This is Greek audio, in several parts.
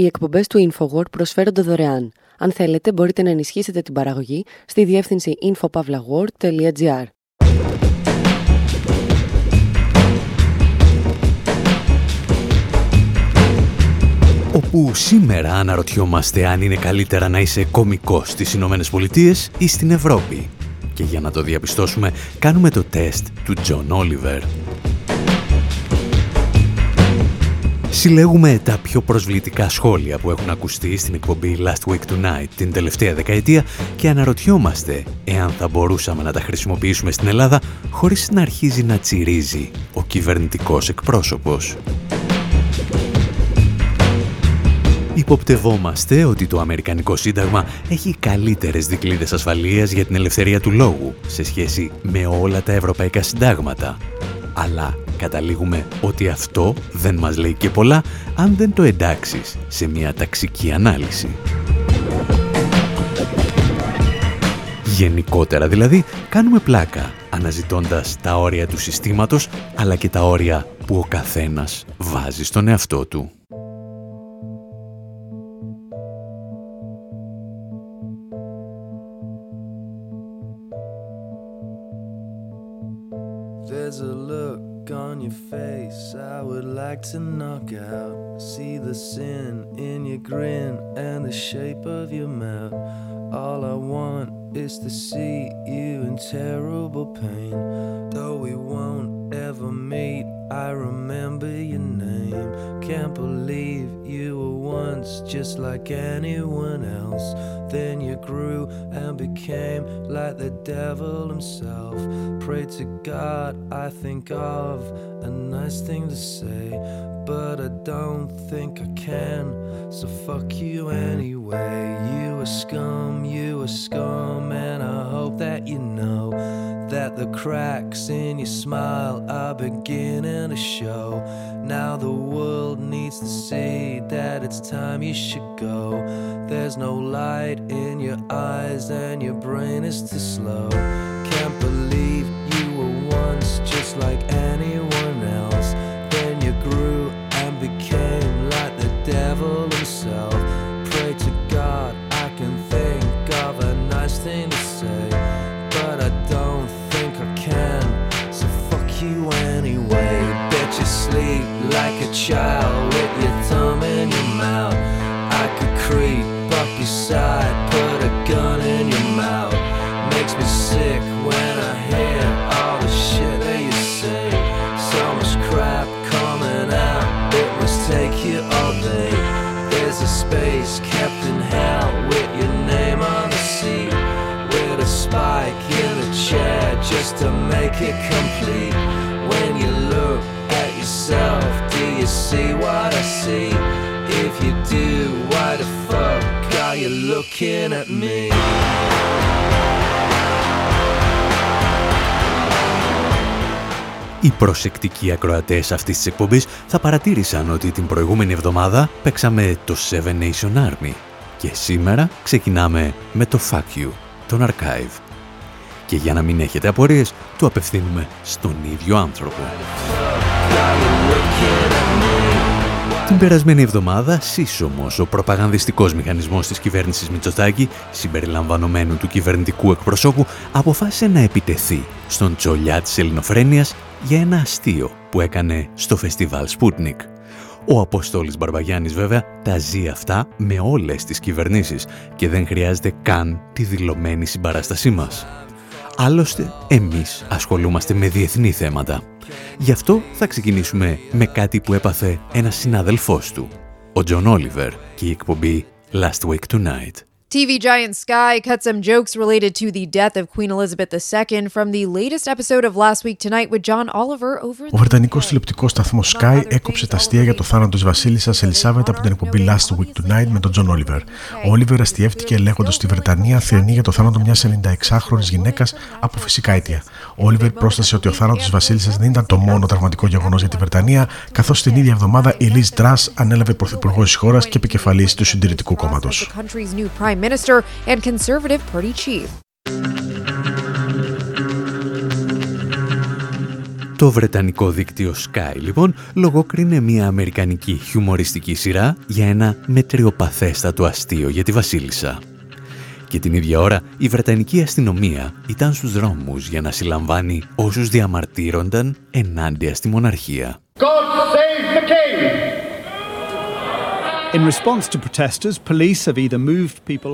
Οι εκπομπές του InfoWord προσφέρονται δωρεάν. Αν θέλετε, μπορείτε να ενισχύσετε την παραγωγή στη διεύθυνση infopavlagor.gr. Όπου σήμερα αναρωτιόμαστε αν είναι καλύτερα να είσαι κομικός στις Ηνωμένες Πολιτείες ή στην Ευρώπη. Και για να το διαπιστώσουμε, κάνουμε το τεστ του John Oliver. Συλλέγουμε τα πιο προσβλητικά σχόλια που έχουν ακουστεί στην εκπομπή Last Week Tonight την τελευταία δεκαετία και αναρωτιόμαστε εάν θα μπορούσαμε να τα χρησιμοποιήσουμε στην Ελλάδα χωρίς να αρχίζει να τσιρίζει ο κυβερνητικός εκπρόσωπος. Υποπτευόμαστε ότι το Αμερικανικό Σύνταγμα έχει καλύτερες δικλείδες ασφαλείας για την ελευθερία του λόγου σε σχέση με όλα τα ευρωπαϊκά συντάγματα. Αλλά καταλήγουμε ότι αυτό δεν μας λέει και πολλά αν δεν το εντάξεις σε μια ταξική ανάλυση. Γενικότερα δηλαδή, κάνουμε πλάκα αναζητώντας τα όρια του συστήματος, αλλά και τα όρια που ο καθένας βάζει στον εαυτό του. Like to knock out. See the sin in your grin and the shape of your mouth. All I want is to see you in terrible pain. Though we won't ever meet, I remember your name. Can't believe you were once just like anyone else. Then you grew and became like the devil himself. Pray to God, I think of a nice thing to say, but I don't think I can. So fuck you anyway. You a scum, you a scum, and I hope that you know that the cracks in your smile are beginning to show. Now the world needs to see that it's time you should go. There's no light in your eyes, and your brain is too slow. Can't believe you were once just like anyone sleep like a child with your thumb in your mouth. I could creep up your side, put a gun in your mouth. Makes me sick when I hear all the shit that you say. So much crap coming out, it must take you all day. There's a space kept in hell with your name on the seat. With a spike in the chair just to make it complete. Yourself, do you see what I see? If you do, why the fuck are you looking at me? Οι προσεκτικοί ακροατές αυτής της εκπομπής θα παρατήρησαν ότι την προηγούμενη εβδομάδα παίξαμε το Seven Nation Army και σήμερα ξεκινάμε με το Fuck You, τον Archive. Και για να μην έχετε απορίες, το απευθύνουμε στον ίδιο άνθρωπο. Την περασμένη εβδομάδα, σύσσωμος ο προπαγανδιστικός μηχανισμός της κυβέρνησης Μητσοτάκη, συμπεριλαμβανομένου του κυβερνητικού εκπροσώπου, αποφάσισε να επιτεθεί στον τσολιά της ελληνοφρένειας για ένα αστείο που έκανε στο φεστιβάλ Sputnik. Ο Αποστόλης Μπαρμπαγιάννης βέβαια τα ζει αυτά με όλες τις κυβερνήσεις και δεν χρειάζεται καν τη δηλωμένη συμπαράστασή μας. Άλλωστε, εμείς ασχολούμαστε με διεθνή θέματα. Γι' αυτό θα ξεκινήσουμε με κάτι που έπαθε ένας συνάδελφός του, ο Τζον Όλιβερ και η εκπομπή Last Week Tonight. TV giant Sky cut some jokes related to the death of Queen Elizabeth II from the latest episode of Last Week Tonight with John Oliver over Ο Βρετανικός τηλεοπτικός σταθμός Sky έκοψε τα αστεία για τον θάνατο της βασίλισσας Ελισάβετ από την εκπομπή Last Week Tonight με τον John Oliver. Ο Oliver αστιεύτηκε λέγοντας ότι η Βρετανία θρενεί για το θάνατο μιας 96χρονης γυναίκας από φυσικά αίτια. Ο Oliver πρόσθεσε ότι ο θάνατος της βασίλισσας δεν ήταν το μόνο τραυματικό γεγονός για τη Βρετανία, καθώς την ίδια εβδομάδα η Liz Truss ανέλαβε πρωθυπουργός της χώρας και επικεφαλής του συντηρητικού κόμματος. Minister and Conservative Party chief. Το βρετανικό δίκτυο Sky, λοιπόν, λογοκρίνε μια αμερικανική χιουμοριστική σειρά για ένα μετριοπαθέστατο αστείο για τη Βασίλισσα. Και την ίδια ώρα η Βρετανική αστυνομία ήταν στους δρόμους για να συλλαμβάνει όσους διαμαρτύρονταν ενάντια στη μοναρχία.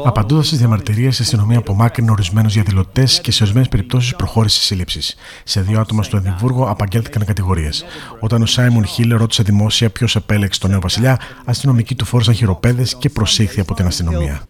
Απαντώντα στι διαμαρτυρίε, η αστυνομία απομάκρυνε ορισμένους διαδηλωτές και σε ορισμένες περιπτώσεις προχώρησε σε σύλληψης. Σε δύο άτομα στο Εδιμβούργο απαγγέλθηκαν κατηγορίες. Όταν ο Σάιμον Χίλ ρώτησε δημόσια ποιος επέλεξε τον νέο βασιλιά, αστυνομικοί του φόρησαν χειροπέδες και προσήχθη από την αστυνομία.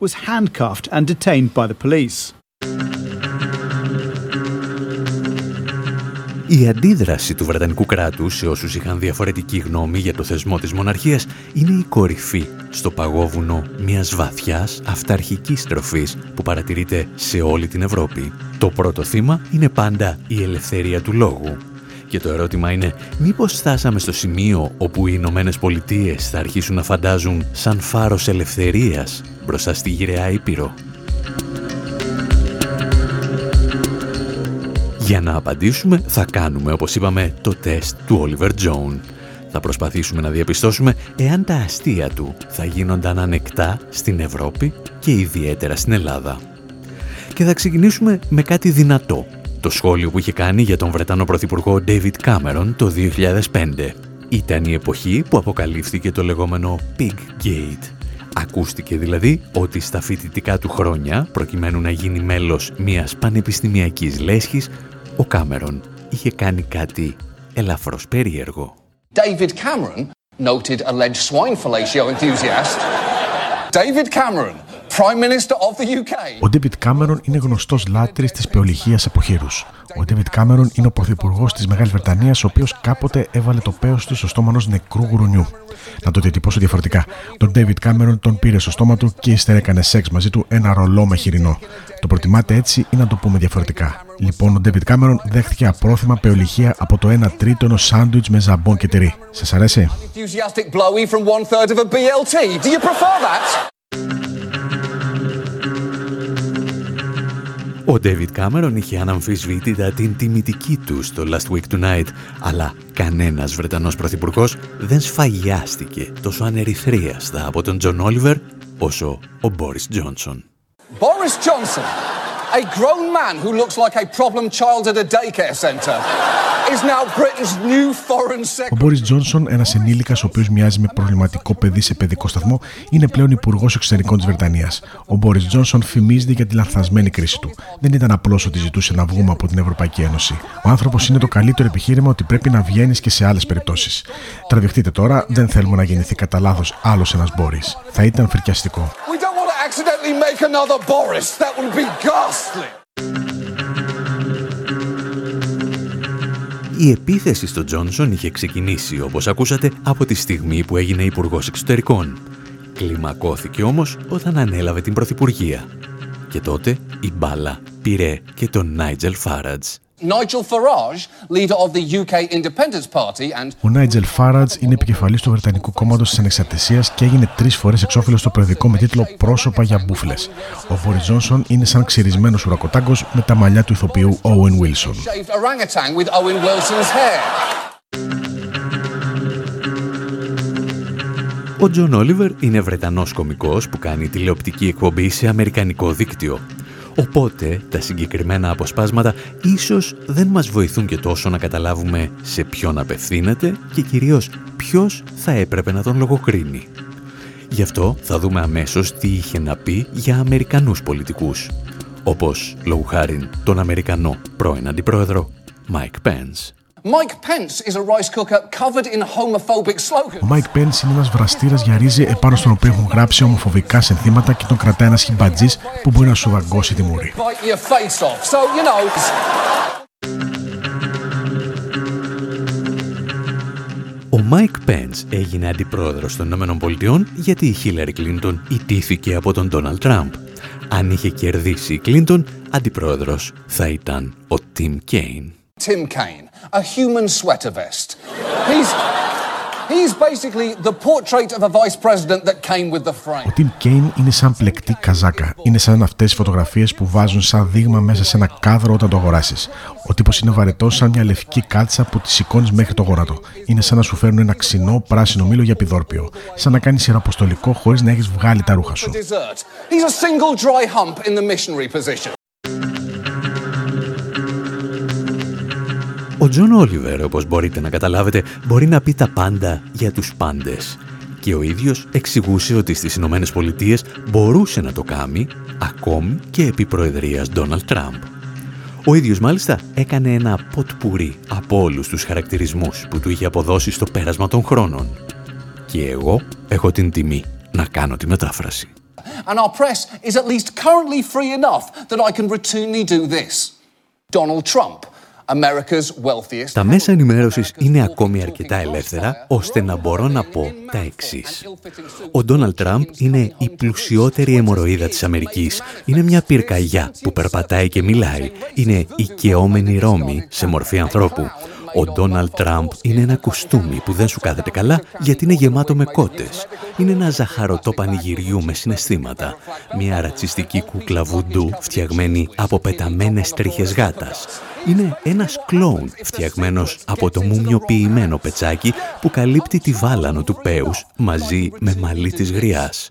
Η αντίδραση του Βρετανικού κράτους σε όσους είχαν διαφορετική γνώμη για το θεσμό της μοναρχίας είναι η κορυφή στο παγόβουνο μιας βαθιάς αυταρχικής τροφής που παρατηρείται σε όλη την Ευρώπη. Το πρώτο θύμα είναι πάντα η ελευθερία του λόγου. Και το ερώτημα είναι μήπως φτάσαμε στο σημείο όπου οι Ηνωμένες Πολιτείες θα αρχίσουν να φαντάζουν σαν φάρος ελευθερίας μπροστά στη γυραιά Ήπειρο; Για να απαντήσουμε θα κάνουμε, όπως είπαμε, το τεστ του Oliver Jones. Θα προσπαθήσουμε να διαπιστώσουμε εάν τα αστεία του θα γίνονταν ανεκτά στην Ευρώπη και ιδιαίτερα στην Ελλάδα. Και θα ξεκινήσουμε με κάτι δυνατό. Το σχόλιο που είχε κάνει για τον Βρετανό Πρωθυπουργό David Cameron το 2005. Ήταν η εποχή που αποκαλύφθηκε το λεγόμενο Pig Gate. Ακούστηκε δηλαδή ότι στα φοιτητικά του χρόνια, προκειμένου να γίνει μέλος μιας πανεπιστημιακής λέσχης, ο Κάμερον είχε κάνει κάτι ελαφρώς περίεργο. David Cameron, noted alleged swine fellatio enthusiast. David Cameron, Prime Minister of the UK. Ο David Cameron είναι γνωστός λάτρης της πεολυχίας από χείρους. Ο David Cameron είναι ο πρωθυπουργός της Μεγάλης Βρετανίας, ο οποίος κάποτε έβαλε το πέος του στο στόμα ενός νεκρού γουρουνιού. Να το διατυπώσω διαφορετικά. Τον David Cameron τον πήρε στο στόμα του και ύστερα έκανε σεξ μαζί του ένα ρολό με χοιρινό. Το προτιμάτε έτσι ή να το πούμε διαφορετικά. Λοιπόν, ο David Cameron δέχτηκε απρόθυμα πεολειχία από το 1 τρίτο ενός σάντουιτς με ζαμπόν και τυρί. Σας αρέσει; Ο David Cameron είχε αναμφισβήτητα την τιμητική του στο Last Week Tonight, αλλά κανένας Βρετανός Πρωθυπουργός δεν σφαγιάστηκε τόσο ανερυθρίαστα από τον Τζον Όλιβερ όσο ο Μπόρις Τζόνσον. Boris Johnson, a grown man who looks like a problem child at a daycare center. Ο Μπόρις Τζόνσον, ένας ενήλικας ο οποίος μοιάζει με προβληματικό παιδί σε παιδικό σταθμό, είναι πλέον υπουργός εξωτερικών της Βρετανίας. Ο Μπόρις Τζόνσον φημίζεται για τη λανθασμένη κρίση του. Δεν ήταν απλώ ότι ζητούσε να βγούμε από την Ευρωπαϊκή Ένωση. Ο άνθρωπος είναι το καλύτερο επιχείρημα ότι πρέπει να βγαίνεις και σε άλλες περιπτώσεις. Τραβηχτείτε τώρα, δεν θέλουμε να γεννηθεί κατά λάθος άλλος ένας Μπόρις. Θα ήταν φρικιαστικό. Η επίθεση στο Τζόνσον είχε ξεκινήσει, όπως ακούσατε, από τη στιγμή που έγινε υπουργός Εξωτερικών. Κλιμακώθηκε όμως όταν ανέλαβε την Πρωθυπουργία. Και τότε η μπάλα πήρε και τον Νάιτζελ Φάρατζ, Nigel Farage, leader of the UK Independence Party and... Ο Νάιτζελ Φάρατζ είναι επικεφαλής του Βρετανικού Κόμματος της Ανεξαρτησίας και έγινε τρεις φορές εξώφυλλο στο περιοδικό με τίτλο Πρόσωπα για μπούφλες. Ο Μπόρις Τζόνσον είναι σαν ξυρισμένος ουρακοτάγκος με τα μαλλιά του ηθοποιού Owen Wilson. Ο Τζον Όλιβερ είναι Βρετανός κομικός που κάνει τηλεοπτική εκπομπή σε αμερικανικό δίκτυο. Οπότε τα συγκεκριμένα αποσπάσματα ίσως δεν μας βοηθούν και τόσο να καταλάβουμε σε ποιον απευθύνεται και κυρίως ποιος θα έπρεπε να τον λογοκρίνει. Γι' αυτό θα δούμε αμέσως τι είχε να πει για Αμερικανούς πολιτικούς, όπως λόγου χάριν τον Αμερικανό πρώην Αντιπρόεδρο Mike Pence. Mike Pence is a rice cooker covered in homophobic slogans. Ο Mike Pence είναι ένας βραστήρας για ρύζι επάνω στον οποίο έχουν γράψει ομοφοβικά συνθήματα και τον κρατάει ένας χιμπατζής που μπορεί να σου δαγκώσει τη μούρη. Ο Μάικ Πενς έγινε αντιπρόεδρος των ΗΠΑ γιατί η Χίλαρη Κλίντον ηττήθηκε από τον Ντόναλτ Τραμπ. Αν είχε κερδίσει η Κλίντον, αντιπρόεδρος θα ήταν ο Τιμ Κέιν. Tim Kaine, a human sweater vest. He's, Ο Τιμ Κέιν είναι σαν πλεκτή καζάκα. Είναι σαν αυτές οι φωτογραφίες που βάζουν σαν δείγμα μέσα σε ένα κάδρο όταν το αγοράσεις. Ο τύπος είναι βαρετός σαν μια λευκή κάλτσα που τη σηκώνεις μέχρι το γόνατο. Είναι σαν να σου φέρουν ένα ξινό πράσινο μήλο για επιδόρπιο. Σαν να κάνεις ιεραποστολικό χωρίς να έχεις βγάλει τα ρούχα σου. Ο Τζον Όλιβερ, όπως μπορείτε να καταλάβετε, μπορεί να πει τα πάντα για τους πάντες. Και ο ίδιος εξηγούσε ότι στις Ηνωμένες Πολιτείες μπορούσε να το κάνει ακόμη και επί προεδρίας Ντόναλτ Τραμπ. Ο ίδιος μάλιστα έκανε ένα ποτπουρί από όλους τους χαρακτηρισμούς που του είχε αποδώσει στο πέρασμα των χρόνων. Και εγώ έχω την τιμή να κάνω τη μετάφραση. And our press is at least currently free enough that I can routinely do this. Donald Trump τα μέσα ενημέρωσης είναι ακόμη αρκετά ελεύθερα, ώστε να μπορώ να πω τα εξής. Ο Ντόναλτ Τραμπ είναι η πλουσιότερη αιμορροίδα της Αμερικής. Είναι μια πυρκαγιά που περπατάει και μιλάει. Είναι οικαιόμενη Ρώμη σε μορφή ανθρώπου. Ο Ντόναλτ Τραμπ είναι ένα κουστούμι που δεν σου κάθεται καλά γιατί είναι γεμάτο με κότες. Είναι ένα ζαχαρωτό πανηγυριού με συναισθήματα. Μια ρατσιστική κούκλα βουντού φτιαγμένη από πεταμένες τρίχες γάτας. Είναι ένας κλόουν φτιαγμένος από το μουμιοποιημένο πετσάκι που καλύπτει τη βάλανο του πέους μαζί με μαλλί της γριάς.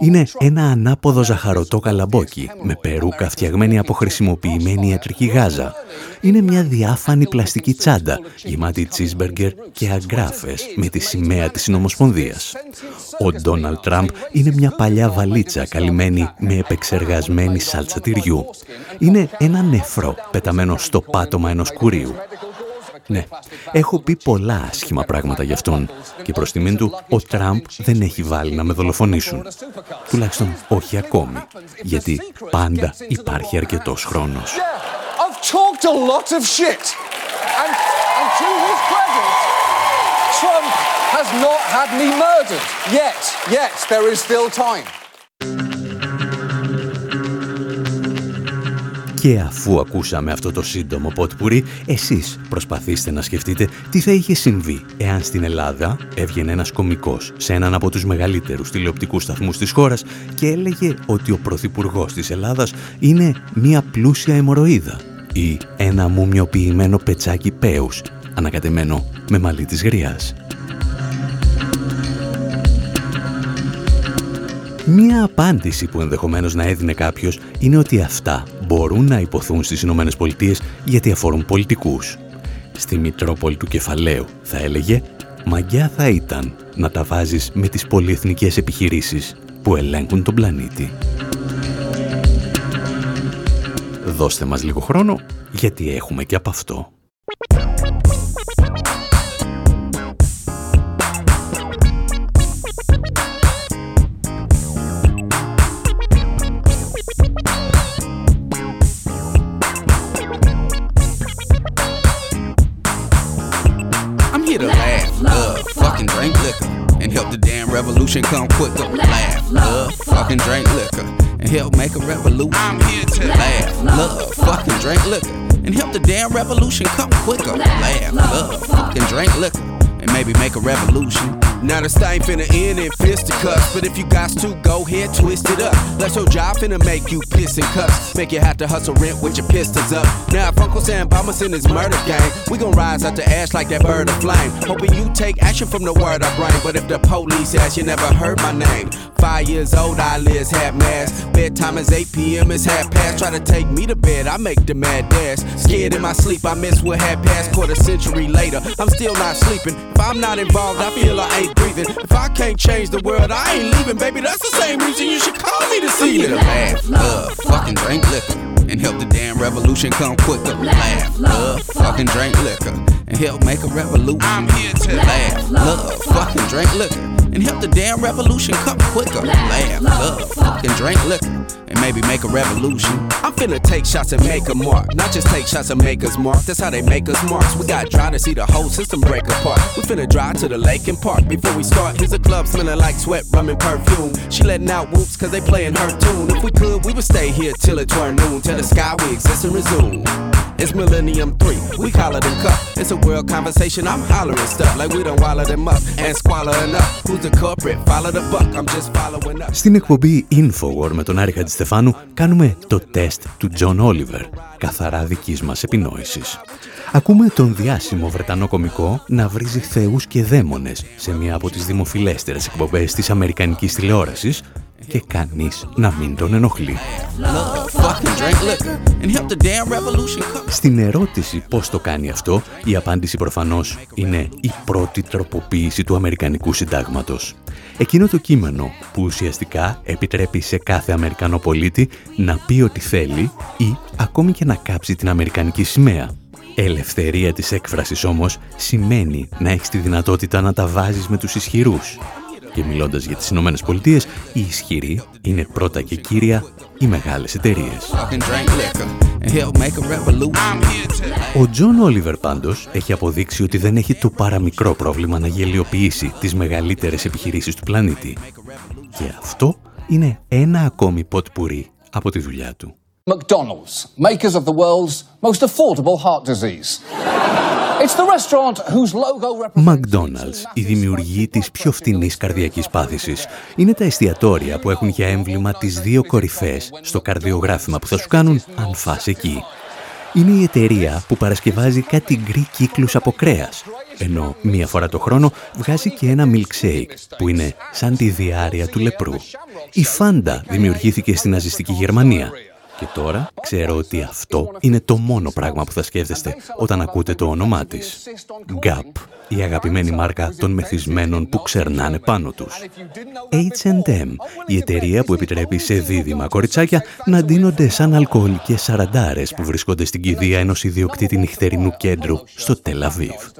Είναι ένα ανάποδο ζαχαρωτό καλαμπόκι με περούκα φτιαγμένη από χρησιμοποιημένη ιατρική γάζα. Είναι μια διάφανη πλαστική τσάντα γεμάτη τσίσμπεργκερ και αγκράφες με τη σημαία της Συνομοσπονδίας. Ο Ντόναλτ Τραμπ είναι μια παλιά βαλίτσα καλυμμένη με επεξεργασμένη σάλτσα τυριού. Είναι ένα νεφρό πεταμένο στο πάτωμα ενός κουρίου. Ναι, έχω πει πολλά άσχημα πράγματα για αυτόν και προς τιμήν του ο Τραμπ δεν έχει βάλει να με δολοφονήσουν. Τουλάχιστον όχι ακόμη, γιατί πάντα υπάρχει αρκετός χρόνος. Trump has not had me murdered. Yet, yet, there is still time. Και αφού ακούσαμε αυτό το σύντομο ποτπουρί, εσείς προσπαθήστε να σκεφτείτε τι θα είχε συμβεί εάν στην Ελλάδα έβγαινε ένας κομικός σε έναν από τους μεγαλύτερους τηλεοπτικούς σταθμούς της χώρας και έλεγε ότι ο Πρωθυπουργός της Ελλάδας είναι μία πλούσια αιμορροίδα ή ένα μουμιοποιημένο πετσάκι πέους ανακατεμένο με μαλλί της γριάς. Μία απάντηση που ενδεχομένως να έδινε κάποιος είναι ότι αυτά μπορούν να υποθούν στις Ηνωμένες Πολιτείες γιατί αφορούν πολιτικούς. Στη Μητρόπολη του Κεφαλαίου θα έλεγε «Μαγκιά θα ήταν να τα βάζεις με τις πολυεθνικές επιχειρήσεις που ελέγχουν τον πλανήτη». Δώστε μας λίγο χρόνο γιατί έχουμε και από αυτό. Revolution come quicker. Laugh, love, fucking drink liquor, and help make a revolution. I'm here to laugh, love, fucking drink liquor, and help the damn revolution come quicker. Laugh, love, fucking drink liquor, and maybe make a revolution. Now the thing finna end in fisticuffs, but if you got to, go ahead, twist it up. Let your job finna make you piss and cuss. Make you have to hustle rent with your pistols up. Now if Uncle Sam Bama's in his murder gang, we gon' rise out the ash like that bird of flame. Hoping you take action from the word I bring. But if the police ask, you never heard my name. Five years old, eyelids half mask. Bedtime is 8 p.m., it's half past. Try to take me to bed, I make the mad dash. Scared in my sleep, I miss what had passed. Quarter century later, I'm still not sleeping. If I'm not involved, I feel I ain't breathing. If I can't change the world, I ain't leaving, baby. That's the same reason you should call me to see it. Laugh, love, uh, fucking drink liquor, and help the damn revolution come quicker. Laugh, uh, love, fucking drink liquor, and help make a revolution. I'm here to laugh, love, uh, fucking drink liquor, and help the damn revolution come quicker. Laugh, love, fucking drink liquor, and maybe make a revolution. I'm finna take shots and make a mark, not just take shots and make us mark. That's how they make us marks. We got dry to see the whole system break apart. We finna drive to the lake and park before we start. Here's a club smelling like sweat, rum, and perfume. She letting out whoops cause they playing her tune. If we could, we would stay here till it turned noon. till the sky we exist and resume. It's Millennium 3, we call it them cup. It's a world conversation, I'm hollering stuff like we don't wallow them up and squalor enough. Who's the culprit? Follow the buck, I'm just following up. Στην εκπομπή Infowar με τον Άρη Χατζηστεφάνου κάνουμε το τεστ του John Oliver, καθαρά δικής μας επινόησης. Ακούμε τον διάσημο Βρετανό κομικό να βρίζει θεούς και δαίμονες σε μία από τις δημοφιλέστερες εκπομπές της Αμερικανικής τηλεόρασης και κανείς να μην τον ενοχλεί. Στην ερώτηση πώς το κάνει αυτό, η απάντηση προφανώς είναι η πρώτη τροποποίηση του Αμερικανικού Συντάγματος. Εκείνο το κείμενο που ουσιαστικά επιτρέπει σε κάθε Αμερικανό πολίτη να πει ό,τι θέλει ή ακόμη και να κάψει την Αμερικανική σημαία. Ελευθερία της έκφρασης όμως σημαίνει να έχεις τη δυνατότητα να τα βάζεις με τους ισχυρούς και μιλώντας για τις Ηνωμένες Πολιτείες, οι ισχυροί είναι πρώτα και κύρια οι μεγάλες εταιρείες. Ο Τζον Όλιβερ πάντως έχει αποδείξει ότι δεν έχει το παραμικρό πρόβλημα να γελιοποιήσει τις μεγαλύτερες επιχειρήσεις του πλανήτη. Και αυτό είναι ένα ακόμη ποτ πουρί από τη δουλειά του. McDonald's, makers of the world's most affordable heart disease. McDonald's, η δημιουργή της πιο φτηνής καρδιακής πάθησης. Είναι τα εστιατόρια που έχουν για έμβλημα τις δύο κορυφές στο καρδιογράφημα που θα σου κάνουν αν φας εκεί. Είναι η εταιρεία που παρασκευάζει κάτι γκρι κύκλους από κρέας, ενώ μία φορά το χρόνο βγάζει και ένα milkshake που είναι σαν τη διάρρεια του λεπρού. Η Φάντα δημιουργήθηκε στην ναζιστική Γερμανία και τώρα ξέρω ότι αυτό είναι το μόνο πράγμα που θα σκέφτεστε όταν ακούτε το όνομά της. Gap, η αγαπημένη μάρκα των μεθυσμένων που ξερνάνε πάνω τους. H&M, η εταιρεία που επιτρέπει σε δίδυμα κοριτσάκια να ντύνονται σαν αλκοολικές σαραντάρες που βρίσκονται στην κηδεία ενός ιδιοκτήτη νυχτερινού κέντρου στο Τελαβίβ.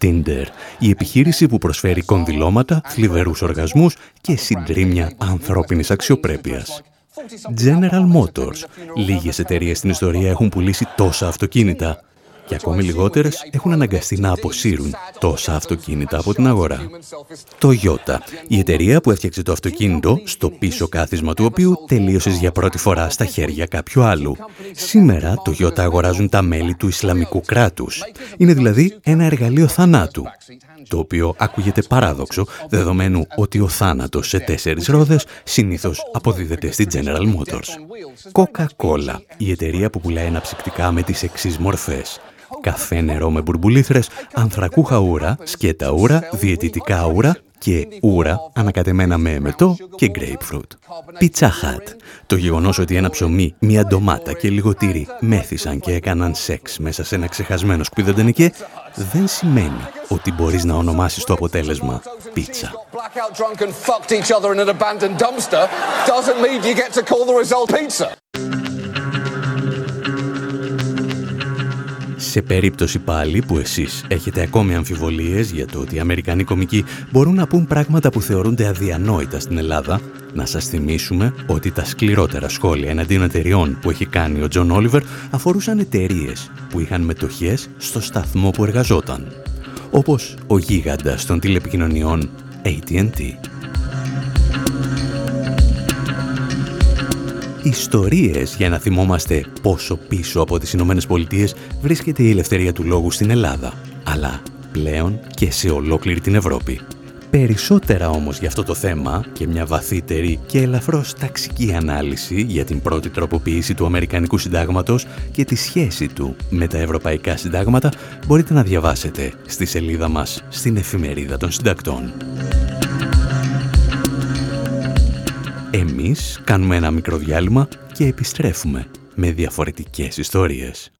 Tinder, η επιχείρηση που προσφέρει κονδυλώματα, θλιβερούς οργασμούς και συντρίμια ανθρώπινης αξιοπρέπειας. General Motors. Λίγες εταιρείες στην ιστορία έχουν πουλήσει τόσα αυτοκίνητα και ακόμη λιγότερες έχουν αναγκαστεί να αποσύρουν τόσα αυτοκίνητα από την αγορά. Το Toyota, η εταιρεία που έφτιαξε το αυτοκίνητο, στο πίσω κάθισμα του οποίου τελείωσες για πρώτη φορά στα χέρια κάποιου άλλου. Σήμερα το Toyota αγοράζουν τα μέλη του Ισλαμικού κράτους. Είναι δηλαδή ένα εργαλείο θανάτου το οποίο ακούγεται παράδοξο, δεδομένου ότι ο θάνατος σε τέσσερις ρόδες συνήθως αποδίδεται στη General Motors. Coca-Cola, η εταιρεία που πουλάει αναψυκτικά με τις εξής μορφές καφέ νερό με μπουρμπουλήθρες, ανθρακούχα ούρα, σκέτα ούρα, διαιτητικά ούρα και ούρα ανακατεμένα με εμετό και grapefruit. Pizza Hut. Το γεγονός ότι ένα ψωμί, μια ντομάτα και λίγο τύρι μέθησαν και έκαναν σεξ μέσα σε ένα ξεχασμένο σκουιδεντενικέ δεν σημαίνει ότι μπορείς να ονομάσεις το αποτέλεσμα πίτσα. Σε περίπτωση πάλι που εσείς έχετε ακόμη αμφιβολίες για το ότι οι Αμερικανοί κομικοί μπορούν να πουν πράγματα που θεωρούνται αδιανόητα στην Ελλάδα, να σας θυμίσουμε ότι τα σκληρότερα σχόλια εναντίον εταιριών που έχει κάνει ο Τζον Όλιβερ αφορούσαν εταιρείες που είχαν μετοχές στο σταθμό που εργαζόταν, όπως ο γίγαντας των τηλεπικοινωνιών AT&T. Ιστορίες για να θυμόμαστε πόσο πίσω από τις Ηνωμένες Πολιτείες βρίσκεται η ελευθερία του λόγου στην Ελλάδα, αλλά πλέον και σε ολόκληρη την Ευρώπη. Περισσότερα όμως για αυτό το θέμα και μια βαθύτερη και ελαφρώς ταξική ανάλυση για την πρώτη τροποποίηση του Αμερικανικού Συντάγματος και τη σχέση του με τα Ευρωπαϊκά Συντάγματα μπορείτε να διαβάσετε στη σελίδα μας στην Εφημερίδα των Συντακτών. Εμείς κάνουμε ένα μικρό διάλειμμα και επιστρέφουμε με διαφορετικές ιστορίες.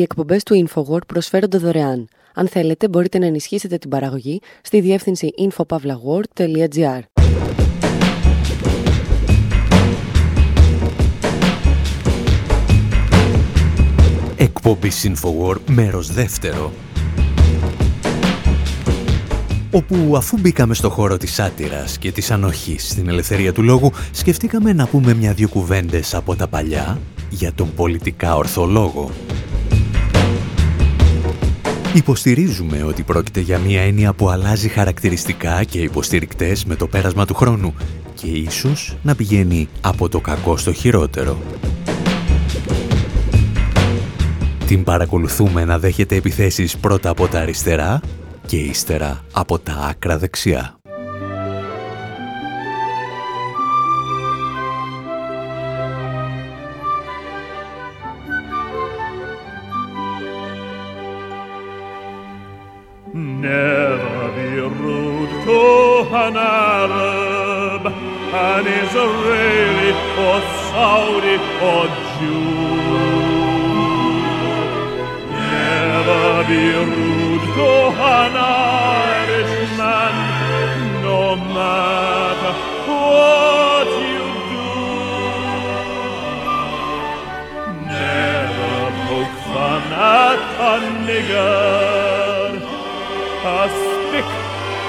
Οι εκπομπές του InfoWord προσφέρονται δωρεάν. Αν θέλετε, μπορείτε να ενισχύσετε την παραγωγή στη διεύθυνση infopavlagor.gr. Εκπομπή InfoWord, μέρος δεύτερο. Όπου αφού μπήκαμε στο χώρο της σάτυρας και της ανοχής στην ελευθερία του λόγου, σκεφτήκαμε να πούμε μια-δυο κουβέντες από τα παλιά για τον πολιτικά ορθολόγο. Υποστηρίζουμε ότι πρόκειται για μια έννοια που αλλάζει χαρακτηριστικά και υποστηρικτές με το πέρασμα του χρόνου και ίσως να πηγαίνει από το κακό στο χειρότερο. Την παρακολουθούμε να δέχεται επιθέσεις πρώτα από τα αριστερά και ύστερα από τα άκρα δεξιά. Never be rude to an Arab, an Israeli or Saudi or Jew. Never be rude to an Irishman, no matter what you do. Never poke fun at a nigger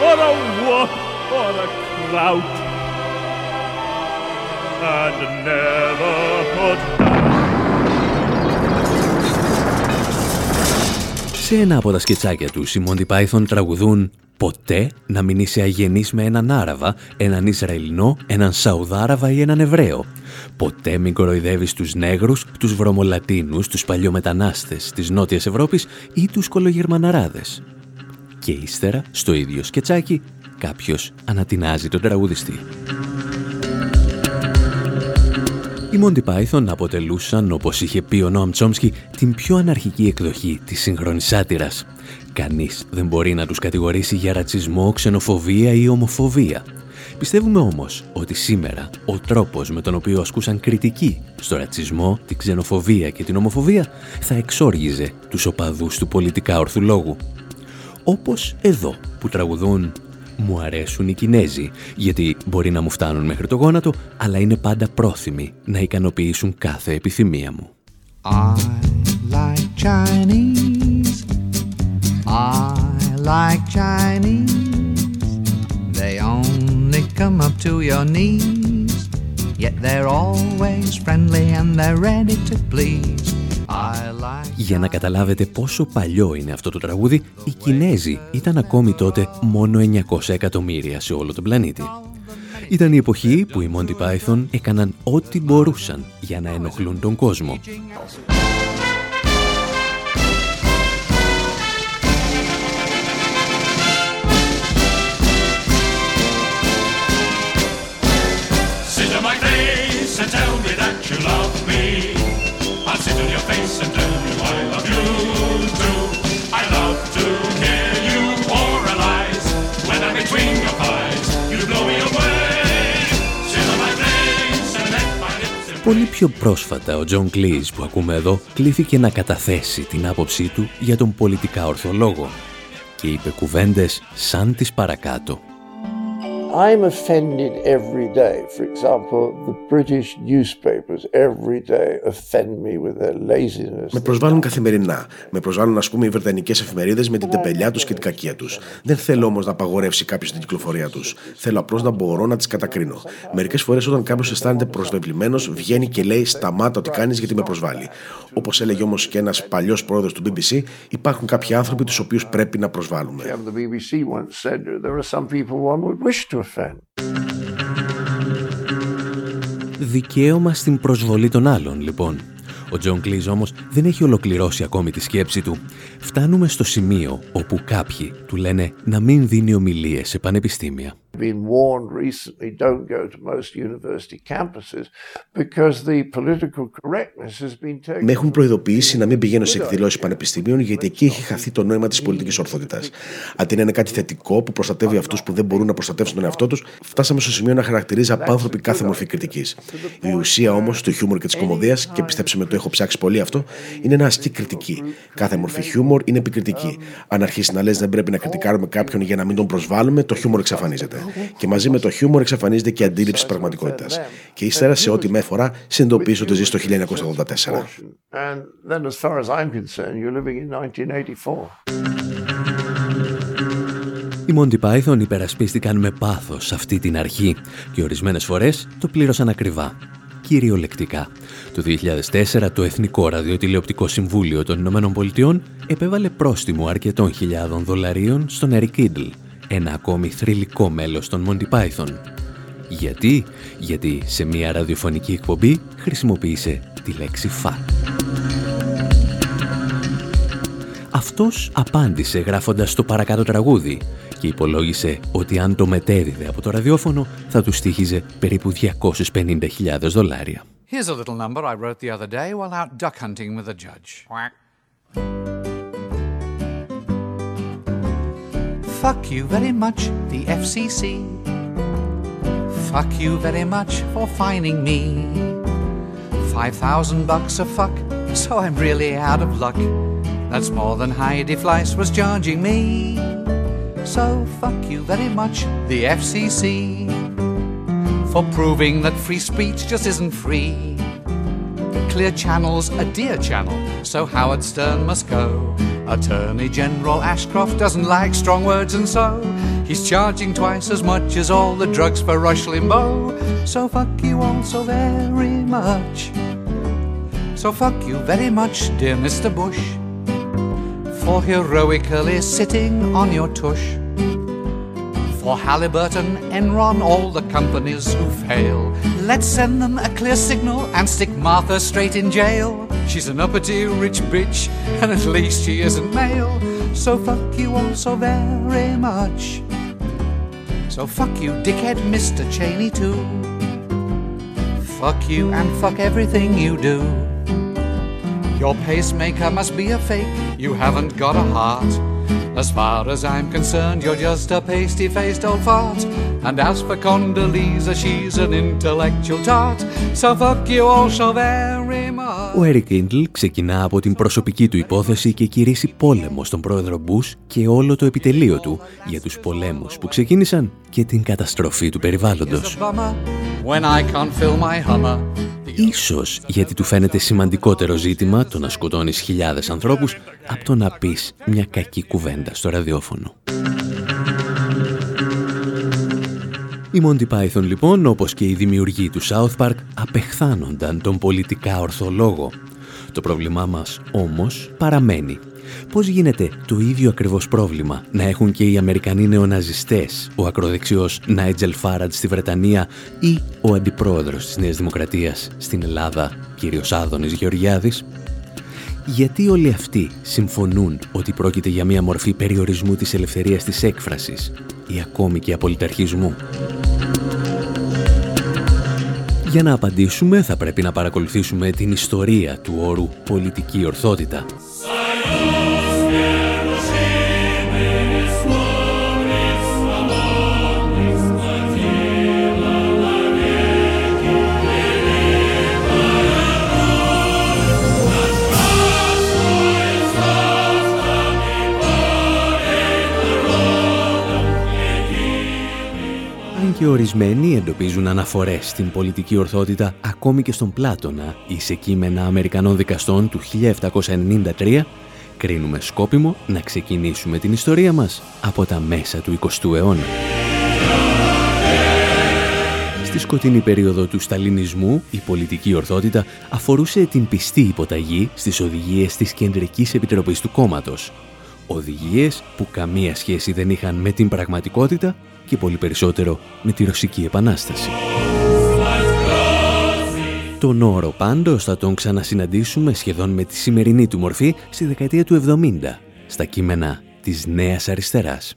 or a whoop or a clout. And never put Σε ένα από τα σκετσάκια του, οι Monty Python τραγουδούν «Ποτέ να μην είσαι αγενής με έναν Άραβα, έναν Ισραηλινό, έναν Σαουδάραβα ή έναν Εβραίο. Ποτέ μην κοροϊδεύεις τους νέγρους, τους βρωμολατίνους, τους παλιομετανάστες της Νότιας Ευρώπης ή τους κολογερμαναράδες και ύστερα, στο ίδιο σκετσάκι, κάποιος ανατινάζει τον τραγουδιστή. Οι Monty Python αποτελούσαν, όπως είχε πει ο Νόμ Τσόμσκι, την πιο αναρχική εκδοχή της σύγχρονης σάτυρας. Κανείς δεν μπορεί να τους κατηγορήσει για ρατσισμό, ξενοφοβία ή ομοφοβία. Πιστεύουμε όμως ότι σήμερα ο τρόπος με τον οποίο ασκούσαν κριτική στο ρατσισμό, την ξενοφοβία και την ομοφοβία θα εξόργιζε τους οπαδούς του πολιτικά ορθουλόγου όπως εδώ που τραγουδούν «Μου αρέσουν οι Κινέζοι, γιατί μπορεί να μου φτάνουν μέχρι το γόνατο, αλλά είναι πάντα πρόθυμοι να ικανοποιήσουν κάθε επιθυμία μου». I like Chinese. I like Chinese. They only come up to your knees. Yet they're always friendly and they're ready to please για να καταλάβετε πόσο παλιό είναι αυτό το τραγούδι, οι Κινέζοι ήταν ακόμη τότε μόνο 900 εκατομμύρια σε όλο τον πλανήτη. Ήταν η εποχή που οι Monty Python έκαναν ό,τι μπορούσαν για να ενοχλούν τον κόσμο. Πολύ πιο πρόσφατα ο Τζον Κλίζ που ακούμε εδώ κλήθηκε να καταθέσει την άποψή του για τον πολιτικά ορθό λόγο και είπε κουβέντες σαν τις παρακάτω. I'm offended every day. For example, the British newspapers every day offend me with their laziness. Με προσβάλλουν καθημερινά. Με προσβάλλουν, ας πούμε, οι βρετανικές εφημερίδες με την τεμπελιά τους και την κακία τους. Δεν θέλω όμως να απαγορεύσει κάποιος την κυκλοφορία τους. Θέλω απλώς να μπορώ να τις κατακρίνω. Μερικές φορές, όταν κάποιος αισθάνεται προσβεβλημένος, βγαίνει και λέει Σταμάτα ό,τι κάνεις γιατί με προσβάλλει. Όπως έλεγε όμως και ένας παλιός πρόεδρος του BBC, υπάρχουν κάποιοι άνθρωποι τους οποίους πρέπει να προσβάλλουμε. Δικαίωμα στην προσβολή των άλλων, λοιπόν. Ο Τζον Κλίζ όμως δεν έχει ολοκληρώσει ακόμη τη σκέψη του. Φτάνουμε στο σημείο όπου κάποιοι του λένε να μην δίνει ομιλίες σε πανεπιστήμια. Been warned recently don't go to most university campuses because the political correctness has been taken. Με έχουν προειδοποιήσει να μην πηγαίνω σε εκδηλώσεις πανεπιστημίων γιατί εκεί έχει χαθεί το νόημα της πολιτικής ορθότητας. Αντί να είναι κάτι θετικό που προστατεύει αυτούς που δεν μπορούν να προστατεύσουν τον εαυτό τους, φτάσαμε στο σημείο να χαρακτηρίζει απάνθρωπη κάθε μορφή κριτικής. Η ουσία όμως του χιούμορ και της κομμωδίας, και πιστέψτε με το έχω ψάξει πολύ αυτό, είναι να ασκεί κριτική. Κάθε μορφή χιούμορ είναι επικριτική. Αν αρχίσει να λες δεν πρέπει να κριτικάρουμε κάποιον για να μην τον προσβάλλουμε, το χιούμορ εξαφανίζεται. Και μαζί με το χιούμορ εξαφανίζεται και η αντίληψη πραγματικότητας. Και ύστερα, σε ό,τι με αφορά, συνειδητοποιήσω ότι ζεις στο 1984. And then, as far as I'm concerned, you're living in 1984. Οι Monty Python υπερασπίστηκαν με πάθος αυτή την αρχή και ορισμένες φορές το πλήρωσαν ακριβά. Κυριολεκτικά. Το 2004 το Εθνικό Ραδιοτηλεοπτικό Συμβούλιο των Ηνωμένων Πολιτειών επέβαλε πρόστιμο αρκετών χιλιάδων δολαρίων στον Eric Idle, ένα ακόμη θρηλυκό μέλος των Monty Python. Γιατί; Γιατί σε μια ραδιοφωνική εκπομπή χρησιμοποίησε τη λέξη fuck. Αυτός απάντησε γράφοντας το παρακάτω τραγούδι και υπολόγισε ότι αν το μετέδιδε από το ραδιόφωνο θα του στήχιζε περίπου 250.000 δολάρια. Here's a little number I wrote the other day while out duck hunting with a judge. Fuck you very much, the FCC. Fuck you very much for fining me. Five thousand bucks a fuck, so I'm really out of luck. That's more than Heidi Fleiss was charging me. So fuck you very much, the FCC, for proving that free speech just isn't free. Clear Channel's a dear channel, so Howard Stern must go. Attorney General Ashcroft doesn't like strong words, and so he's charging twice as much as all the drugs for Rush Limbaugh. So fuck you all so very much. So fuck you very much, dear Mr. Bush, for heroically sitting on your tush. For Halliburton, Enron, all the companies who fail. Let's send them a clear signal and stick Martha straight in jail. She's an uppity rich bitch, and at least she isn't male. So fuck you all so very much. So fuck you, dickhead Mr. Cheney, too. Fuck you and fuck everything you do. Your pacemaker must be a fake, you haven't got a heart. As far as I'm concerned, you're just a pasty faced old fart. And as for Condoleezza, she's an intellectual tart. So fuck you all so very much. Ο Eric Idle ξεκινά από την προσωπική του υπόθεση και κηρύσσει πόλεμο στον πρόεδρο Μπούς και όλο το επιτελείο του για τους πολέμους που ξεκίνησαν και την καταστροφή του περιβάλλοντος. When I can't fill my Hummer. Ίσως γιατί του φαίνεται σημαντικότερο ζήτημα το να σκοτώνεις χιλιάδες ανθρώπους από το να πεις μια κακή κουβέντα στο ραδιόφωνο. Οι Monty Python λοιπόν, όπως και οι δημιουργοί του South Park, απεχθάνονταν τον πολιτικά ορθολόγο. Το πρόβλημά μας όμως παραμένει. Πώς γίνεται το ίδιο ακριβώς πρόβλημα να έχουν και οι Αμερικανοί νεοναζιστές, ο ακροδεξιός Νάιτζελ Φάραντ στη Βρετανία ή ο αντιπρόεδρος της Νέας Δημοκρατίας στην Ελλάδα, κύριος Άδωνης Γεωργιάδης; Γιατί όλοι αυτοί συμφωνούν ότι πρόκειται για μια μορφή περιορισμού της ελευθερίας της έκφρασης ή ακόμη και απολυταρχισμού; Για να απαντήσουμε θα πρέπει να παρακολουθήσουμε την ιστορία του όρου πολιτική ορθότητα. Ορισμένοι εντοπίζουν αναφορές στην πολιτική ορθότητα ακόμη και στον Πλάτωνα ή σε κείμενα Αμερικανών δικαστών του 1793, κρίνουμε σκόπιμο να ξεκινήσουμε την ιστορία μας από τα μέσα του 20ου αιώνα. Στη σκοτεινή περίοδο του σταλινισμού, η πολιτική ορθότητα αφορούσε την πιστή υποταγή στις οδηγίες της Κεντρικής Επιτροπής του κόμματος. Οδηγίες που καμία σχέση δεν είχαν με την πραγματικότητα και πολύ περισσότερο με τη Ρωσική Επανάσταση. Τον όρο πάντως θα τον ξανασυναντήσουμε σχεδόν με τη σημερινή του μορφή στη δεκαετία του 70, στα κείμενα της Νέας Αριστεράς.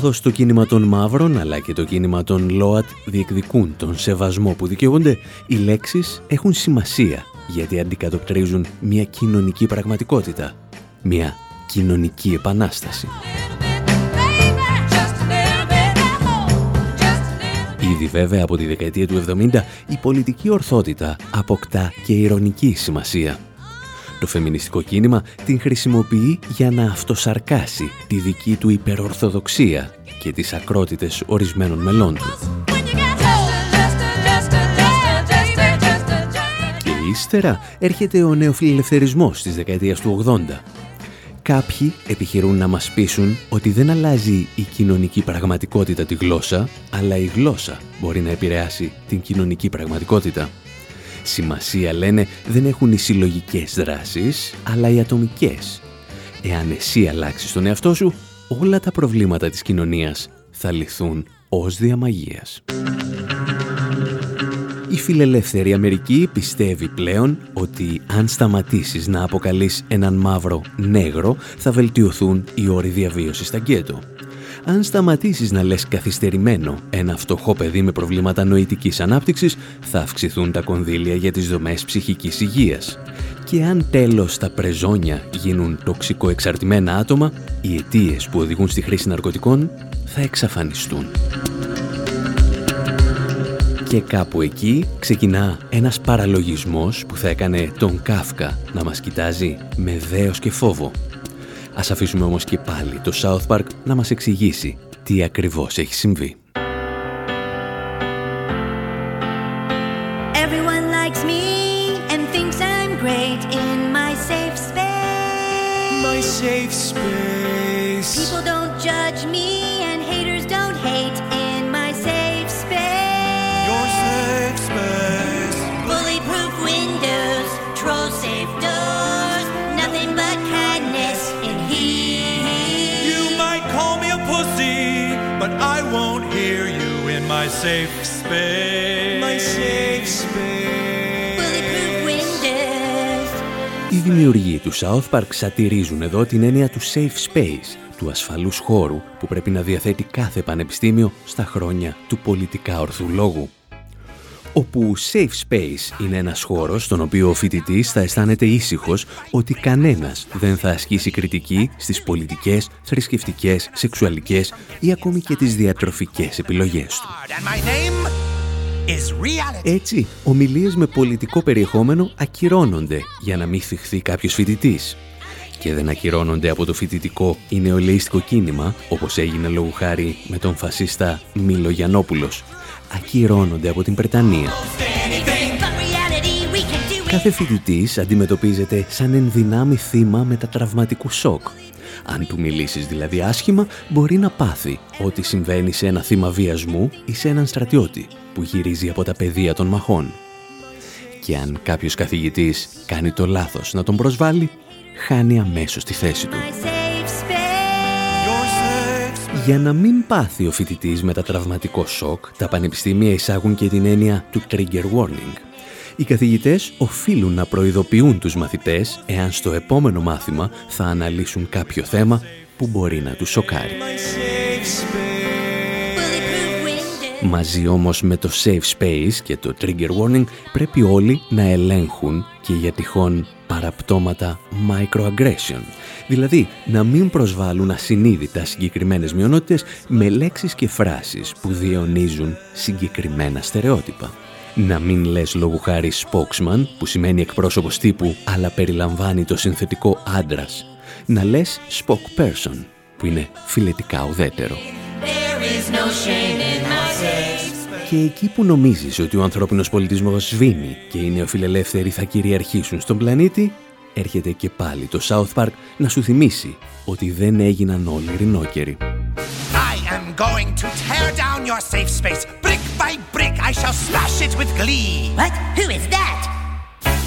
Καθώς το κίνημα των μαύρων αλλά και το κίνημα των ΛΟΑΤ διεκδικούν τον σεβασμό που δικαιούνται, οι λέξεις έχουν σημασία γιατί αντικατοπτρίζουν μια κοινωνική πραγματικότητα, μια κοινωνική επανάσταση. Ήδη βέβαια από τη δεκαετία του 70 η πολιτική ορθότητα αποκτά και ηρωνική σημασία. Το φεμινιστικό κίνημα την χρησιμοποιεί για να αυτοσαρκάσει τη δική του υπερορθοδοξία και τις ακρότητες ορισμένων μελών του. Και ύστερα έρχεται ο νεοφιλελευθερισμός της δεκαετίας του 80. Κάποιοι επιχειρούν να μας πείσουν ότι δεν αλλάζει η κοινωνική πραγματικότητα τη γλώσσα, αλλά η γλώσσα μπορεί να επηρεάσει την κοινωνική πραγματικότητα. Σημασία, λένε, δεν έχουν οι συλλογικές δράσεις, αλλά οι ατομικές. Εάν εσύ αλλάξεις τον εαυτό σου, όλα τα προβλήματα της κοινωνίας θα λυθούν ως διαμαγείας. Η φιλελεύθερη Αμερική πιστεύει πλέον ότι αν σταματήσεις να αποκαλείς έναν μαύρο νέγρο θα βελτιωθούν οι όροι διαβίωσης στα γκέτο αν σταματήσεις να λες καθυστερημένο ένα φτωχό παιδί με προβλήματα νοητικής ανάπτυξης, θα αυξηθούν τα κονδύλια για τις δομές ψυχικής υγείας. Και αν τέλος τα πρεζόνια γίνουν τοξικό εξαρτημένα άτομα, οι αιτίες που οδηγούν στη χρήση ναρκωτικών θα εξαφανιστούν. Και κάπου εκεί ξεκινά ένας παραλογισμός που θα έκανε τον Κάφκα να μας κοιτάζει με δέος και φόβο Ας αφήσουμε όμως και πάλι το South Park να μας εξηγήσει τι ακριβώς έχει συμβεί. Safe space. My safe space. Bulletproof windows. Οι δημιουργοί του South Park σατυρίζουν εδώ την έννοια του safe space, του ασφαλούς χώρου που πρέπει να διαθέτει κάθε πανεπιστήμιο στα χρόνια του πολιτικά ορθού λόγου όπου safe space είναι ένας χώρος στον οποίο ο φοιτητής θα αισθάνεται ήσυχος ότι κανένας δεν θα ασκήσει κριτική στις πολιτικές, θρησκευτικές, σεξουαλικές ή ακόμη και τις διατροφικές επιλογές του. Έτσι, ομιλίες με πολιτικό περιεχόμενο ακυρώνονται για να μην θυχθεί κάποιος φοιτητής. Και δεν ακυρώνονται από το φοιτητικό ή νεολαίστικο κίνημα, όπως έγινε λόγου χάρη με τον φασίστα Μίλο Γιαννόπουλος, ακυρώνονται από την Πρετανία. Κάθε φοιτητής αντιμετωπίζεται σαν ενδυνάμει θύμα μετατραυματικού σοκ. Αν του μιλήσεις δηλαδή άσχημα, μπορεί να πάθει ό,τι συμβαίνει σε ένα θύμα βιασμού ή σε έναν στρατιώτη που γυρίζει από τα πεδία των μαχών. Και αν κάποιος καθηγητής κάνει το λάθος να τον προσβάλλει, χάνει αμέσως τη θέση του. Για να μην πάθει ο φοιτητής με τα τραυματικό σοκ, τα πανεπιστήμια εισάγουν και την έννοια του trigger warning. Οι καθηγητές οφείλουν να προειδοποιούν τους μαθητές εάν στο επόμενο μάθημα θα αναλύσουν κάποιο θέμα που μπορεί να τους σοκάρει. Μαζί όμως με το safe space και το trigger warning πρέπει όλοι να ελέγχουν και για τυχόν παραπτώματα microaggression. Δηλαδή να μην προσβάλλουν ασυνείδητα συγκεκριμένες μειονότητες με λέξεις και φράσεις που διαιωνίζουν συγκεκριμένα στερεότυπα. Να μην λες λόγου χάρη spokesman, που σημαίνει εκπρόσωπος τύπου, αλλά περιλαμβάνει το συνθετικό άντρας. Να λες spokesperson, που είναι φιλετικά ουδέτερο. Και εκεί που νομίζεις ότι ο ανθρώπινος πολιτισμός σβήνει και οι νεοφιλελεύθεροι θα κυριαρχήσουν στον πλανήτη, έρχεται και πάλι το South Park να σου θυμίσει ότι δεν έγιναν όλοι ρινόκεροι. I am going to tear down your safe space. Brick by brick, I shall smash it with glee. What? Who is that?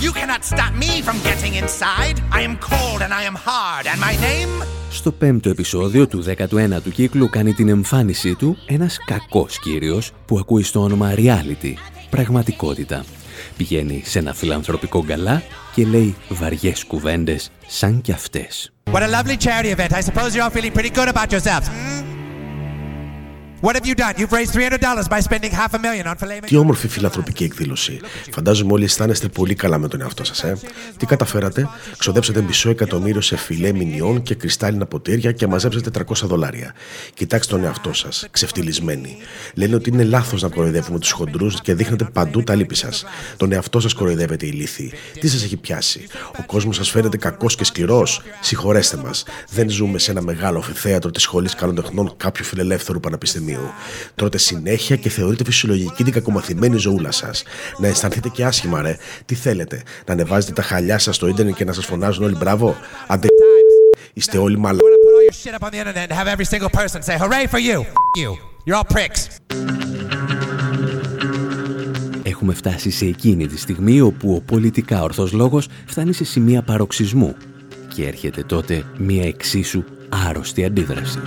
You cannot stop me from getting inside. I am cold and I am hard, and my name... Στο πέμπτο επεισόδιο του 19ου κύκλου κάνει την εμφάνισή του ένας κακός κύριος που ακούει στο όνομα reality, πραγματικότητα. Πηγαίνει σε ένα φιλανθρωπικό γκαλά και λέει βαριές κουβέντες σαν κι αυτές. What a lovely charity event. I suppose you're all feeling pretty good about yourselves. Hmm? What have you done? You've raised $300 by spending half a million on filet Τι όμορφη φιλανθρωπική εκδήλωση. Φαντάζομαι όλοι αισθάνεστε πολύ καλά με τον εαυτό σας, ε. Τι καταφέρατε, ξοδέψατε μισό εκατομμύριο σε φιλέ μηνιών και κρυστάλλινα ποτήρια και μαζέψατε 300 δολάρια. Κοιτάξτε τον εαυτό σας, ξεφτυλισμένοι. Λένε ότι είναι λάθος να κοροϊδεύουμε τους χοντρούς και δείχνετε παντού τα λύπη σας. Τον εαυτό σας κοροϊδεύετε ηλίθιοι. Τι σας έχει πιάσει; Ο κόσμος σας φαίνεται κακός και σκληρός. Συγχωρέστε μας. Δεν ζούμε σε ένα μεγάλο φιθέατρο της Σχολής Καλών Τεχνών κάποιου φιλελεύθερου πανεπιστημίου. Τρώτε συνέχεια και θεωρείτε φυσιολογική την κακομαθημένη ζωούλα σας. Να αισθανθείτε και άσχημα, ρε. Τι θέλετε, να ανεβάζετε τα χαλιά σας στο ίντερνετ και να σας φωνάζουν όλοι μπράβο; Αντε. Είστε όλοι μαλά. Έχουμε φτάσει σε εκείνη τη στιγμή όπου ο πολιτικά ορθός λόγος φτάνει σε σημεία παροξισμού και έρχεται τότε μία εξίσου άρρωστη αντίδραση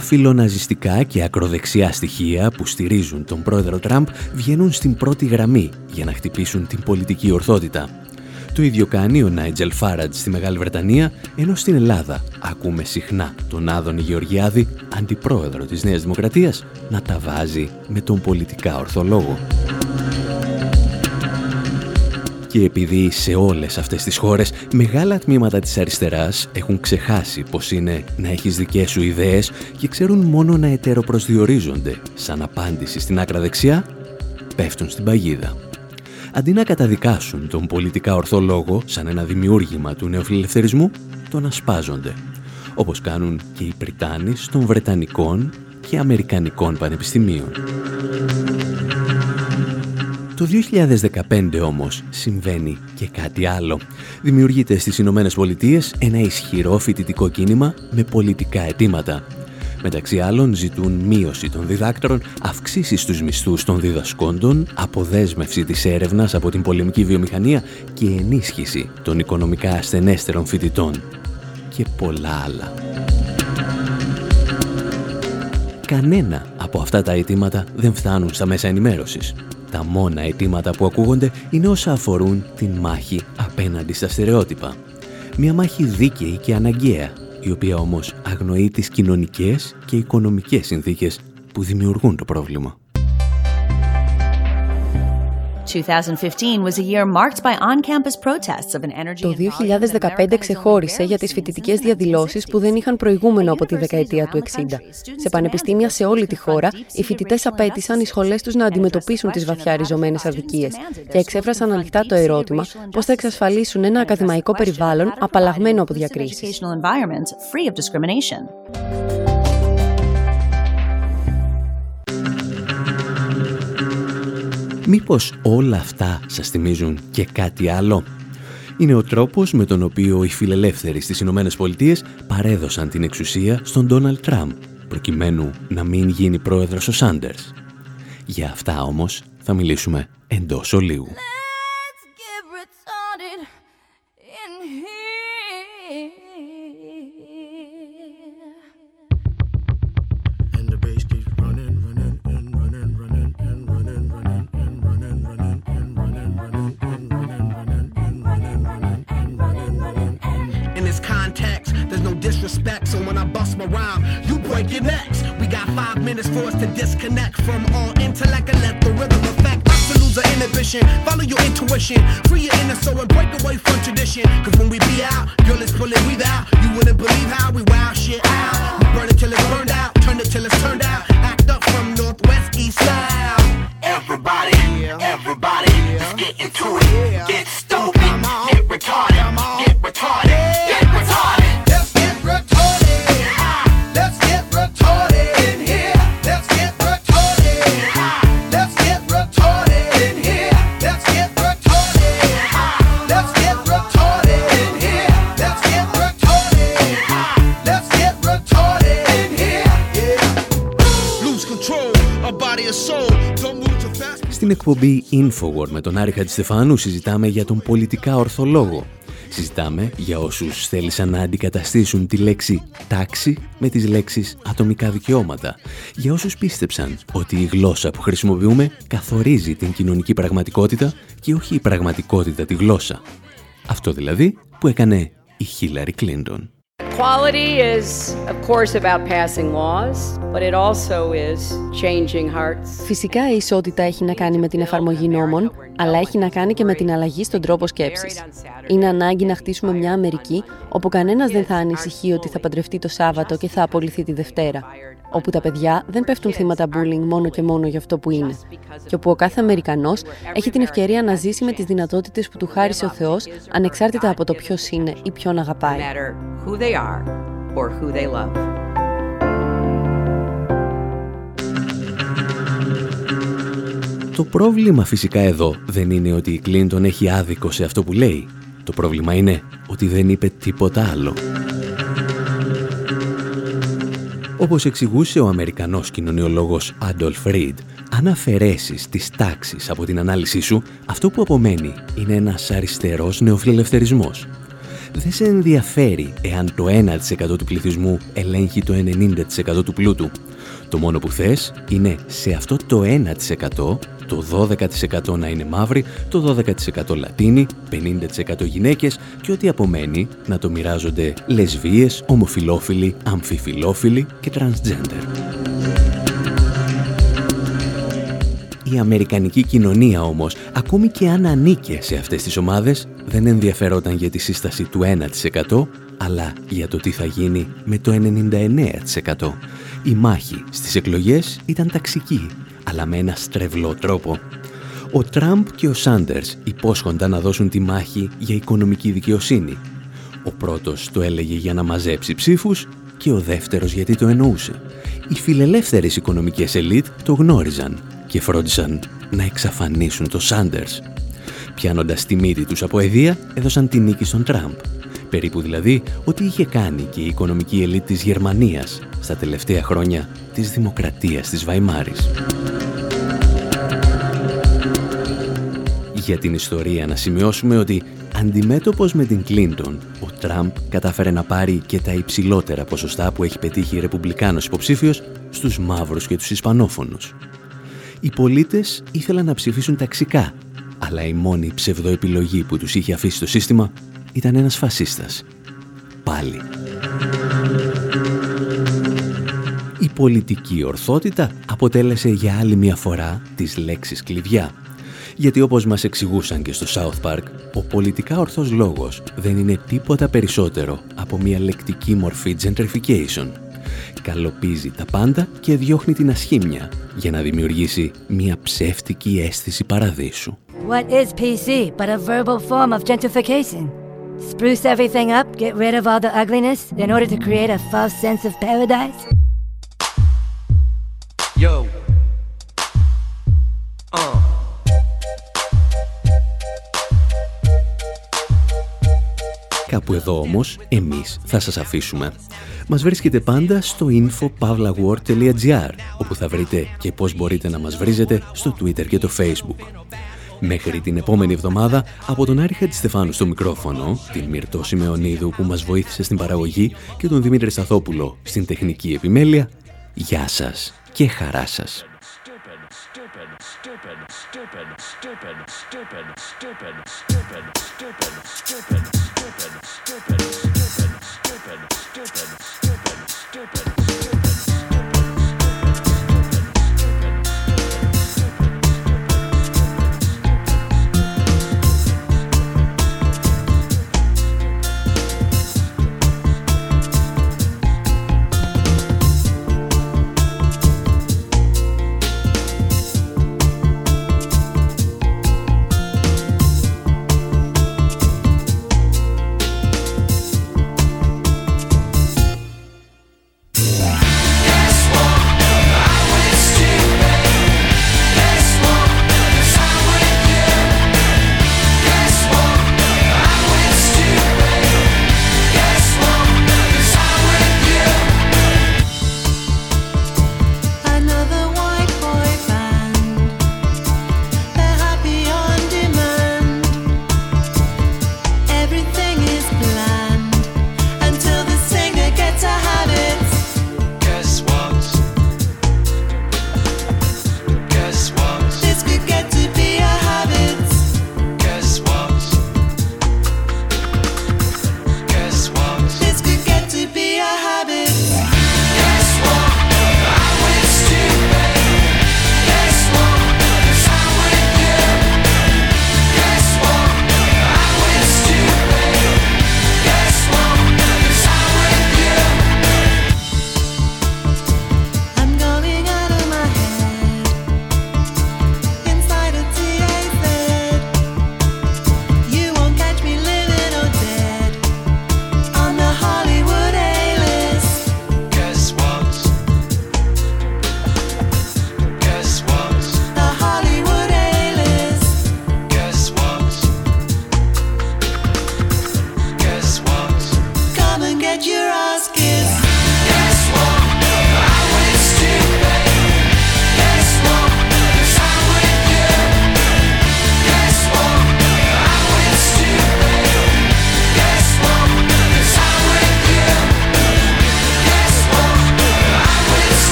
φιλοναζιστικά και ακροδεξιά στοιχεία που στηρίζουν τον πρόεδρο Τραμπ βγαίνουν στην πρώτη γραμμή για να χτυπήσουν την πολιτική ορθότητα. Το ίδιο κάνει ο Νάιτζελ Φάρατ στη Μεγάλη Βρετανία, ενώ στην Ελλάδα ακούμε συχνά τον Άδωνη Γεωργιάδη, αντιπρόεδρο της Νέας Δημοκρατίας, να τα βάζει με τον πολιτικά ορθολόγο. Και επειδή σε όλες αυτές τις χώρες μεγάλα τμήματα της αριστεράς έχουν ξεχάσει πως είναι να έχεις δικές σου ιδέες και ξέρουν μόνο να ετεροπροσδιορίζονται σαν απάντηση στην άκρα δεξιά, πέφτουν στην παγίδα. Αντί να καταδικάσουν τον πολιτικά ορθό λόγο σαν ένα δημιούργημα του νεοφιλελευθερισμού, τον ασπάζονται, όπως κάνουν και οι Πριτάνοι των Βρετανικών και Αμερικανικών πανεπιστημίων. Το 2015 όμως συμβαίνει και κάτι άλλο. Δημιουργείται στις Ηνωμένες Πολιτείες ένα ισχυρό φοιτητικό κίνημα με πολιτικά αιτήματα. Μεταξύ άλλων ζητούν μείωση των διδάκτρων, αυξήσεις στους μισθούς των διδασκόντων, αποδέσμευση της έρευνας από την πολεμική βιομηχανία και ενίσχυση των οικονομικά ασθενέστερων φοιτητών. Και πολλά άλλα. Κανένα από αυτά τα αιτήματα δεν φτάνουν στα μέσα ενημέρωσης. Τα μόνα αιτήματα που ακούγονται είναι όσα αφορούν την μάχη απέναντι στα στερεότυπα. Μια μάχη δίκαιη και αναγκαία, η οποία όμως αγνοεί τις κοινωνικές και οικονομικές συνθήκες που δημιουργούν το πρόβλημα. Το 2015 ξεχώρισε για τις φοιτητικές διαδηλώσεις που δεν είχαν προηγούμενο από τη δεκαετία του 60. Σε πανεπιστήμια σε όλη τη χώρα, οι φοιτητές απέτησαν οι σχολές τους να αντιμετωπίσουν τις βαθιά ριζωμένες αδικίες και εξέφρασαν ανοιχτά το ερώτημα πώς θα εξασφαλίσουν ένα ακαδημαϊκό περιβάλλον απαλλαγμένο από διακρίσεις. Μήπως όλα αυτά σας θυμίζουν και κάτι άλλο; Είναι ο τρόπος με τον οποίο οι φιλελεύθεροι στις Ηνωμένες Πολιτείες παρέδωσαν την εξουσία στον Ντόναλτ Τραμπ, προκειμένου να μην γίνει πρόεδρος ο Σάντερς. Για αυτά όμως θα μιλήσουμε εντός ολίγου. My rhyme, you break your necks. We got five minutes for us to disconnect from all intellect and let the rhythm affect us to lose our inhibition. Follow your intuition, free your inner soul and break away from tradition. Cause when we be out, girl, it's pulling we out. You wouldn't believe how we wow shit out. We burn it till it's burned out, turn it till it's turned out. Act up from northwest, east side. Everybody, everybody, let's get into it. Get Στην εκπομπή Infowar με τον Άρη Χατζηστεφάνου συζητάμε για τον πολιτικά ορθολόγο. Συζητάμε για όσους θέλησαν να αντικαταστήσουν τη λέξη τάξη με τις λέξεις ατομικά δικαιώματα. Για όσους πίστεψαν ότι η γλώσσα που χρησιμοποιούμε καθορίζει την κοινωνική πραγματικότητα και όχι η πραγματικότητα τη γλώσσα. Αυτό δηλαδή που έκανε η Χίλαρη Κλίντον. Equality is, of course, about passing laws, but it also is changing hearts. Φυσικά η ισότητα έχει να κάνει με την εφαρμογή νόμων, αλλά έχει να κάνει και με την αλλαγή στον τρόπο σκέψης. Είναι ανάγκη να χτίσουμε μια Αμερική όπου κανένας δεν θα ανησυχεί ότι θα παντρευτεί το Σάββατο και θα απολυθεί τη Δευτέρα. Όπου τα παιδιά δεν πέφτουν θύματα bullying μόνο και μόνο για αυτό που είναι. Και όπου ο κάθε Αμερικανός έχει την ευκαιρία να ζήσει με τις δυνατότητες που του χάρισε ο Θεός, ανεξάρτητα από το ποιος είναι ή ποιον αγαπάει. No matter who they are or who they love. Το πρόβλημα φυσικά εδώ δεν είναι ότι η Κλίντον έχει άδικο σε αυτό που λέει. Το πρόβλημα είναι ότι δεν είπε τίποτα άλλο. Όπως εξηγούσε ο Αμερικανός κοινωνιολόγος Άντολφ Ρίντ, αν αφαιρέσεις τις τάξεις από την ανάλυση σου, αυτό που απομένει είναι ένας αριστερός νεοφιλελευθερισμός. Δεν σε ενδιαφέρει εάν το 1% του πληθυσμού ελέγχει το 90% του πλούτου. Το μόνο που θες είναι σε αυτό το 1% το 12% να είναι μαύροι, το 12% λατίνοι, 50% γυναίκες και ό,τι απομένει να το μοιράζονται λεσβίες, ομοφιλόφιλοι, αμφιφιλόφιλοι και transgender. Η αμερικανική κοινωνία όμως, ακόμη και αν ανήκε σε αυτές τις ομάδες, δεν ενδιαφερόταν για τη σύσταση του 1%, αλλά για το τι θα γίνει με το 99%. Η μάχη στις εκλογές ήταν ταξική, αλλά με ένα στρεβλό τρόπο. Ο Τραμπ και ο Σάντερς υπόσχονταν να δώσουν τη μάχη για οικονομική δικαιοσύνη. Ο πρώτος το έλεγε για να μαζέψει ψήφους και ο δεύτερος γιατί το εννοούσε. Οι φιλελεύθερες οικονομικές ελίτ το γνώριζαν και φρόντισαν να εξαφανίσουν το Σάντερς. Πιάνοντας τη μύτη τους από αιδεία, έδωσαν τη νίκη στον Τραμπ. Περίπου δηλαδή ότι είχε κάνει και η οικονομική ελίτ της Γερμανίας στα τελευταία χρόνια της δημοκρατίας της Βαϊμάρης. Για την ιστορία να σημειώσουμε ότι αντιμέτωπος με την Κλίντον, ο Τραμπ κατάφερε να πάρει και τα υψηλότερα ποσοστά που έχει πετύχει η Ρεπουμπλικάνος υποψήφιος στους μαύρους και τους Ισπανόφωνους. Οι πολίτες ήθελαν να ψηφίσουν ταξικά, αλλά η μόνη ψευδοεπιλογή που τους είχε αφήσει το σύστημα ήταν ένας φασίστας. Πάλι. Η πολιτική ορθότητα αποτέλεσε για άλλη μια φορά τις λέξεις κλειδιά. Γιατί όπως μας εξηγούσαν και στο South Park, ο πολιτικά ορθός λόγος δεν είναι τίποτα περισσότερο από μια λεκτική μορφή gentrification. Καλοπίζει τα πάντα και διώχνει την ασχήμια για να δημιουργήσει μια ψεύτικη αίσθηση παραδείσου. What is PC but a verbal form of gentrification? Spruce everything up, get rid of all the ugliness in order to create a false sense of paradise? Yo. Uh. Κάπου εδώ όμως, εμείς θα σας αφήσουμε. Μας βρίσκεται πάντα στο infopavlawar.gr, όπου θα βρείτε και πώς μπορείτε να μας βρίζετε στο Twitter και το Facebook. Μέχρι την επόμενη εβδομάδα, από τον Άρη Χατζηστεφάνου στο μικρόφωνο, την Μυρτώ Σιμεωνίδου που μας βοήθησε στην παραγωγή και τον Δημήτρη Σταθόπουλο στην τεχνική επιμέλεια, γεια σας και χαρά σας.